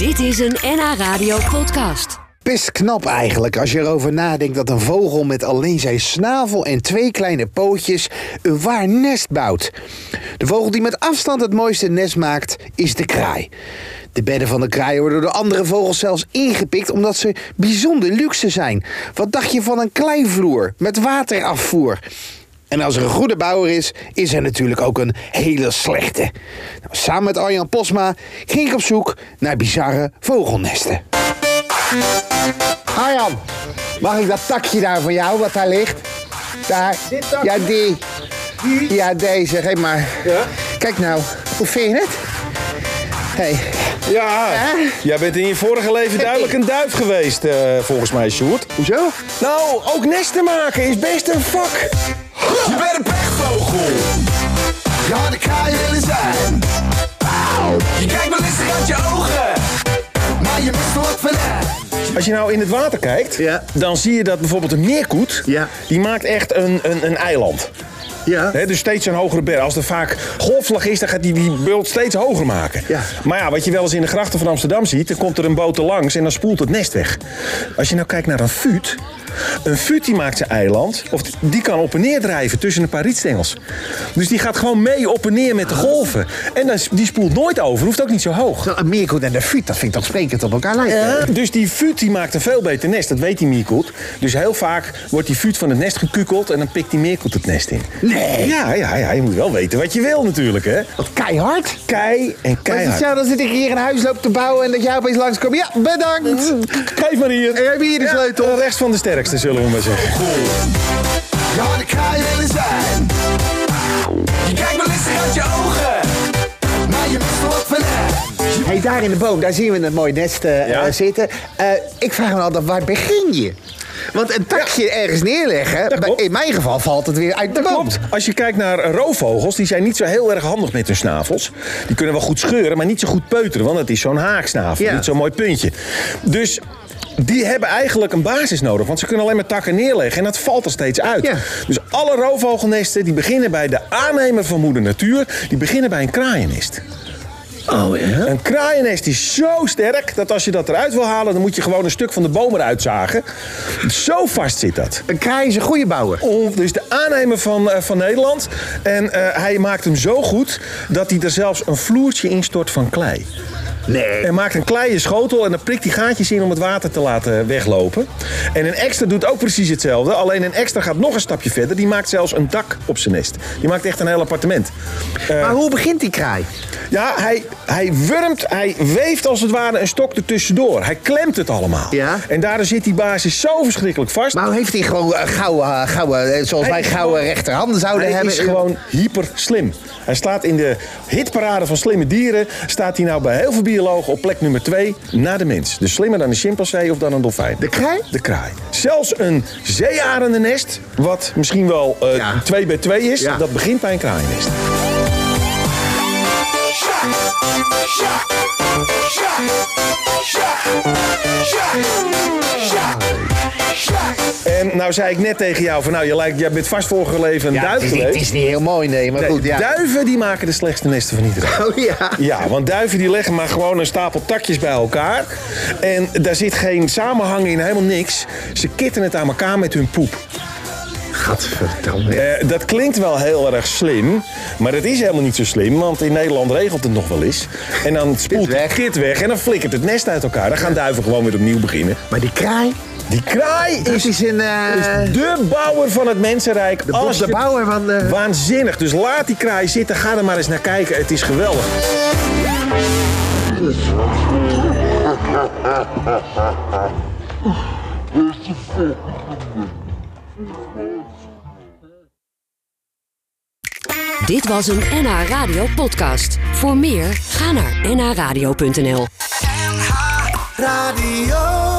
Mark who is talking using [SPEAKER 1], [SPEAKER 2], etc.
[SPEAKER 1] Dit is een NH Radio podcast.
[SPEAKER 2] Best knap eigenlijk als je erover nadenkt dat een vogel met alleen zijn snavel en twee kleine pootjes een waar nest bouwt. De vogel die met afstand het mooiste nest maakt is de kraai. De bedden van de kraai worden door andere vogels zelfs ingepikt omdat ze bijzonder luxe zijn. Wat dacht je van een kleivloer met waterafvoer? En als er een goede bouwer is, is er natuurlijk ook een hele slechte. Nou, samen met Arjan Posma ging ik op zoek naar bizarre vogelnesten. Arjan, mag ik dat takje daar van jou, wat daar ligt? Daar. Ja, die. Ja, deze. Geef maar. Kijk nou, hoe vind je het? Hey.
[SPEAKER 3] Ja, jij bent in je vorige leven duidelijk een duif geweest, eh, volgens mij, Sjoerd.
[SPEAKER 2] Hoezo?
[SPEAKER 3] Nou, ook nesten maken is best een vak.
[SPEAKER 4] Je bent een pechvogel. Ja, de kraai willen zijn. Auw. Je kijkt wel listig uit je ogen. Maar je mist er wat van.
[SPEAKER 3] Als je nou in het water kijkt,
[SPEAKER 2] Ja.
[SPEAKER 3] dan zie je dat bijvoorbeeld een meerkoet,
[SPEAKER 2] Ja.
[SPEAKER 3] die maakt echt een, een, een eiland.
[SPEAKER 2] Ja.
[SPEAKER 3] Dus steeds een hogere berg. Als er vaak golfslag is, dan gaat die die bult steeds hoger maken.
[SPEAKER 2] Ja.
[SPEAKER 3] Maar ja, wat je wel eens in de grachten van Amsterdam ziet, dan komt er een boot er langs en dan spoelt het nest weg. Als je nou kijkt naar een fuut, een fuut die maakt zijn eiland, of die kan op en neer drijven tussen een paar rietstengels. Dus die gaat gewoon mee op en neer met de golven. En dan, die spoelt nooit over, hoeft ook niet zo hoog.
[SPEAKER 2] Een meerkoet en een fuut, dat vind ik toch sprekend op elkaar lijken.
[SPEAKER 3] Dus die fuut die maakt een veel beter nest, dat weet die meerkoet. Dus heel vaak wordt die fuut van het nest gekukeld en dan pikt die meerkoet het nest in.
[SPEAKER 2] Nee.
[SPEAKER 3] Ja, ja, ja, je moet wel weten wat je wil natuurlijk, hè.
[SPEAKER 2] Wat keihard.
[SPEAKER 3] Kei en
[SPEAKER 2] Maar het is
[SPEAKER 3] keihard.
[SPEAKER 2] zo, dan zit ik hier een huis loop te bouwen en dat jij opeens langskomt. Ja, bedankt.
[SPEAKER 3] Geef maar hier.
[SPEAKER 2] En heb hier de sleutel?
[SPEAKER 3] Ja, rechts van de sterkste, zullen we maar zeggen.
[SPEAKER 4] Ja, de kraai willen zijn. Je kijkt wel listig uit je ogen. Maar je mist wat van.
[SPEAKER 2] Hey, daar in de boom, daar zien we een mooi nest eh,
[SPEAKER 3] Ja.
[SPEAKER 2] eh, zitten. Eh, ik vraag me altijd, waar begin je? Want een takje ergens neerleggen, bij- in mijn geval valt het weer uit de boom.
[SPEAKER 3] Klopt. Als je kijkt naar roofvogels, die zijn niet zo heel erg handig met hun snavels. Die kunnen wel goed scheuren, maar niet zo goed peuteren, want het is zo'n haaksnavel,
[SPEAKER 2] Ja.
[SPEAKER 3] niet zo'n mooi puntje. Dus die hebben eigenlijk een basis nodig, want ze kunnen alleen maar takken neerleggen en dat valt er steeds uit.
[SPEAKER 2] Ja.
[SPEAKER 3] Dus alle roofvogelnesten die beginnen bij de aannemer van moeder natuur, die beginnen bij een kraaiennest.
[SPEAKER 2] Oh ja?
[SPEAKER 3] Een kraaiennest is zo sterk dat als je dat eruit wil halen, dan moet je gewoon een stuk van de boom eruit zagen. Zo vast zit dat.
[SPEAKER 2] Een kraai is een goede bouwer.
[SPEAKER 3] On- dus de aannemer van, eh, van Nederland. En eh, hij maakt hem zo goed dat hij er zelfs een vloertje instort van klei.
[SPEAKER 2] Nee.
[SPEAKER 3] Hij maakt een kleien schotel en dan prikt hij gaatjes in om het water te laten weglopen. En een extra doet ook precies hetzelfde. Alleen een extra gaat nog een stapje verder. Die maakt zelfs een dak op zijn nest. Die maakt echt een heel appartement. Eh,
[SPEAKER 2] Maar hoe begint die kraai?
[SPEAKER 3] ja, hij, hij wurmt, hij weeft als het ware een stok ertussendoor. Hij klemt het allemaal.
[SPEAKER 2] Ja.
[SPEAKER 3] En daardoor zit die basis zo verschrikkelijk vast.
[SPEAKER 2] Maar hoe heeft hij gewoon eh, gouden, gouden, zoals
[SPEAKER 3] Hij
[SPEAKER 2] wij gouden rechterhanden zouden
[SPEAKER 3] Hij
[SPEAKER 2] hebben?
[SPEAKER 3] is gewoon hyper slim. Hij staat in de hitparade van slimme dieren. Staat hij nou bij heel veel op plek nummer 2 na de mens. Dus slimmer dan een chimpansee of dan een dolfijn.
[SPEAKER 2] De kraai?
[SPEAKER 3] De kraai. Zelfs een zeearendennest, wat misschien wel eh
[SPEAKER 2] Ja.
[SPEAKER 3] 2 bij 2 is,
[SPEAKER 2] Ja.
[SPEAKER 3] dat begint bij een kraaiennest. Nou zei ik net tegen jou van nou, je lijkt, jij bent vast vorige leven een
[SPEAKER 2] Ja,
[SPEAKER 3] duif
[SPEAKER 2] het, is niet,
[SPEAKER 3] geweest.
[SPEAKER 2] het is niet heel mooi, nee, maar
[SPEAKER 3] Nee,
[SPEAKER 2] goed, ja.
[SPEAKER 3] Duiven die maken de slechtste nesten van iedereen.
[SPEAKER 2] Oh ja.
[SPEAKER 3] Ja, want duiven die leggen maar gewoon een stapel takjes bij elkaar. En daar zit geen samenhang in, helemaal niks. Ze kitten het aan elkaar met hun poep.
[SPEAKER 2] Gadverdamme.
[SPEAKER 3] Eh, dat klinkt wel heel erg slim, maar dat is helemaal niet zo slim. Want in Nederland regelt het nog wel eens. En dan spoelt het kit weg en dan flikkert het nest uit elkaar. Dan gaan duiven gewoon weer opnieuw beginnen.
[SPEAKER 2] Maar die kraai,
[SPEAKER 3] Die kraai is
[SPEAKER 2] is een... eh,
[SPEAKER 3] de bouwer van het mensenrijk.
[SPEAKER 2] de,
[SPEAKER 3] Als
[SPEAKER 2] de
[SPEAKER 3] je-
[SPEAKER 2] bouwer van de...
[SPEAKER 3] Waanzinnig. Dus laat die kraai zitten. Ga er maar eens naar kijken. Het is geweldig.
[SPEAKER 1] Dit was een NH Radio podcast. Voor meer, ga naar nhradio.nl.
[SPEAKER 4] NH Radio.